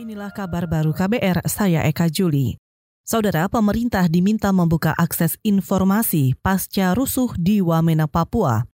Inilah kabar baru KBR, saya Eka Juli. Saudara, pemerintah diminta membuka akses informasi pasca rusuh di Wamena, Papua.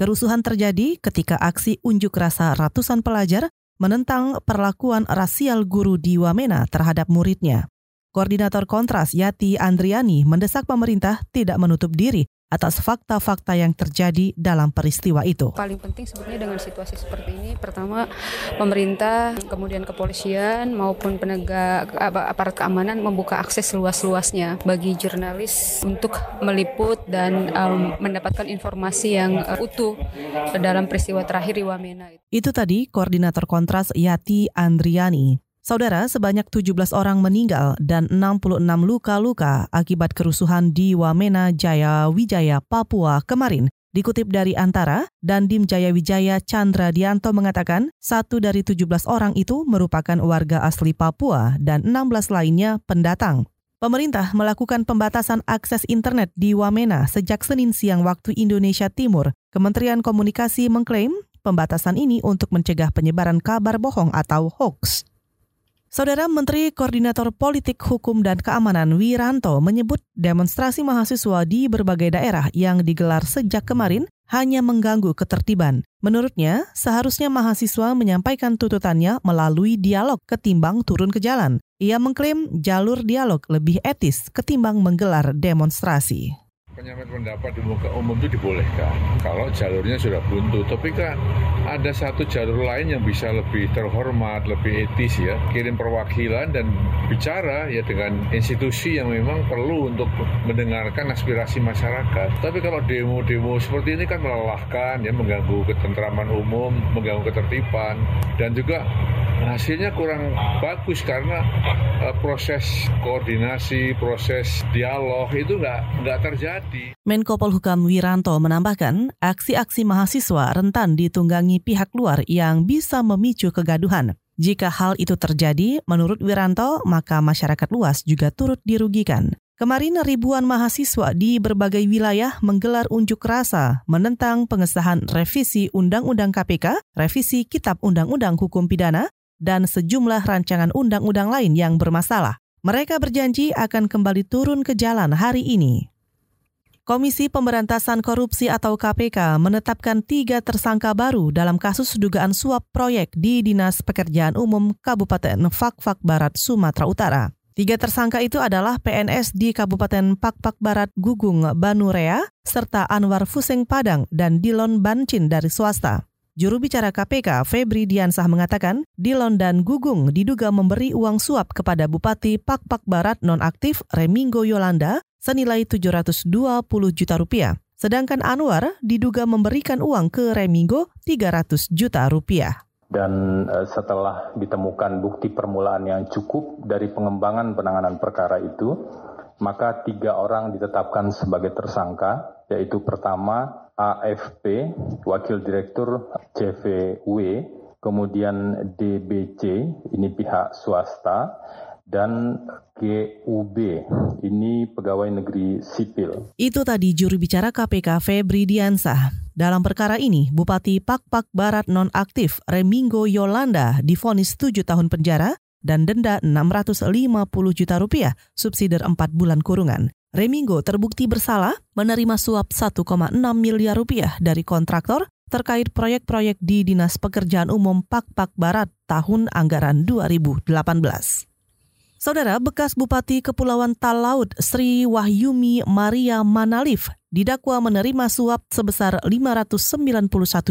Kerusuhan terjadi ketika aksi unjuk rasa ratusan pelajar menentang perlakuan rasial guru di Wamena terhadap muridnya. Koordinator Kontras Yati Andriani mendesak pemerintah tidak menutup diri atas fakta-fakta yang terjadi dalam peristiwa itu. Paling penting sebenarnya dengan situasi seperti ini, pertama pemerintah, kemudian kepolisian maupun penegak aparat keamanan membuka akses luas-luasnya bagi jurnalis untuk meliput dan um, mendapatkan informasi yang uh, utuh dalam peristiwa terakhir di Wamena. Itu tadi Koordinator Kontras Yati Andriani. Saudara, sebanyak 17 orang meninggal dan 66 luka-luka akibat kerusuhan di Wamena Jaya Wijaya, Papua kemarin. Dikutip dari Antara, dan Dim Jaya Wijaya Chandra Dianto mengatakan satu dari 17 orang itu merupakan warga asli Papua dan 16 lainnya pendatang. Pemerintah melakukan pembatasan akses internet di Wamena sejak Senin siang waktu Indonesia Timur. Kementerian Komunikasi mengklaim pembatasan ini untuk mencegah penyebaran kabar bohong atau hoax. Saudara Menteri Koordinator Politik Hukum dan Keamanan Wiranto menyebut demonstrasi mahasiswa di berbagai daerah yang digelar sejak kemarin hanya mengganggu ketertiban. Menurutnya, seharusnya mahasiswa menyampaikan tuntutannya melalui dialog ketimbang turun ke jalan. Ia mengklaim jalur dialog lebih etis ketimbang menggelar demonstrasi penyampaian pendapat di muka umum itu dibolehkan kalau jalurnya sudah buntu. Tapi kan ada satu jalur lain yang bisa lebih terhormat, lebih etis ya. Kirim perwakilan dan bicara ya dengan institusi yang memang perlu untuk mendengarkan aspirasi masyarakat. Tapi kalau demo-demo seperti ini kan melelahkan ya, mengganggu ketentraman umum, mengganggu ketertiban dan juga hasilnya kurang bagus karena uh, proses koordinasi, proses dialog itu nggak nggak terjadi. Menko Polhukam Wiranto menambahkan, aksi-aksi mahasiswa rentan ditunggangi pihak luar yang bisa memicu kegaduhan. Jika hal itu terjadi, menurut Wiranto, maka masyarakat luas juga turut dirugikan. Kemarin ribuan mahasiswa di berbagai wilayah menggelar unjuk rasa menentang pengesahan revisi Undang-Undang KPK, revisi Kitab Undang-Undang Hukum Pidana, dan sejumlah rancangan undang-undang lain yang bermasalah. Mereka berjanji akan kembali turun ke jalan hari ini. Komisi Pemberantasan Korupsi atau KPK menetapkan tiga tersangka baru dalam kasus dugaan suap proyek di Dinas Pekerjaan Umum Kabupaten Fakfak Barat, Sumatera Utara. Tiga tersangka itu adalah PNS di Kabupaten Pakpak Barat Gugung Banurea, serta Anwar Fuseng Padang dan Dilon Bancin dari swasta. Juru bicara KPK Febri Diansah mengatakan, Dilon dan Gugung diduga memberi uang suap kepada Bupati Pakpak Barat nonaktif Remingo Yolanda senilai 720 juta rupiah. Sedangkan Anwar diduga memberikan uang ke Remingo 300 juta rupiah dan eh, setelah ditemukan bukti permulaan yang cukup dari pengembangan penanganan perkara itu, maka tiga orang ditetapkan sebagai tersangka, yaitu pertama AFP, Wakil Direktur CVW, kemudian DBC, ini pihak swasta, dan GUB, ini pegawai negeri sipil. Itu tadi juru bicara KPK Febri Diansah. Dalam perkara ini, Bupati Pakpak Barat nonaktif Remingo Yolanda difonis 7 tahun penjara dan denda 650 juta rupiah, subsidi 4 bulan kurungan. Remingo terbukti bersalah menerima suap 1,6 miliar rupiah dari kontraktor terkait proyek-proyek di Dinas Pekerjaan Umum Pak-Pak Barat tahun anggaran 2018. Saudara bekas Bupati Kepulauan Talaut Sri Wahyumi Maria Manalif didakwa menerima suap sebesar 591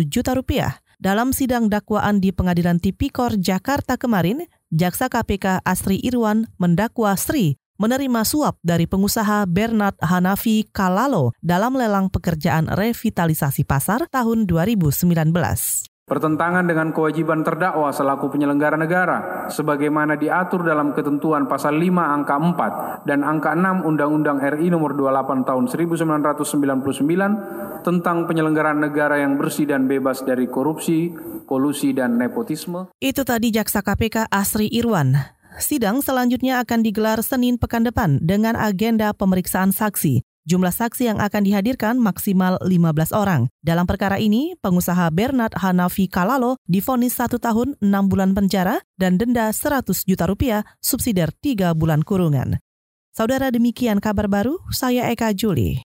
juta rupiah. Dalam sidang dakwaan di Pengadilan Tipikor Jakarta kemarin, Jaksa KPK Asri Irwan mendakwa Sri menerima suap dari pengusaha Bernard Hanafi Kalalo dalam lelang pekerjaan revitalisasi pasar tahun 2019 bertentangan dengan kewajiban terdakwa selaku penyelenggara negara sebagaimana diatur dalam ketentuan pasal 5 angka 4 dan angka 6 Undang-Undang RI nomor 28 tahun 1999 tentang penyelenggaraan negara yang bersih dan bebas dari korupsi, kolusi dan nepotisme. Itu tadi jaksa KPK Asri Irwan. Sidang selanjutnya akan digelar Senin pekan depan dengan agenda pemeriksaan saksi. Jumlah saksi yang akan dihadirkan maksimal 15 orang. Dalam perkara ini, pengusaha Bernard Hanafi Kalalo difonis satu tahun 6 bulan penjara dan denda 100 juta rupiah subsidiar 3 bulan kurungan. Saudara demikian kabar baru, saya Eka Juli.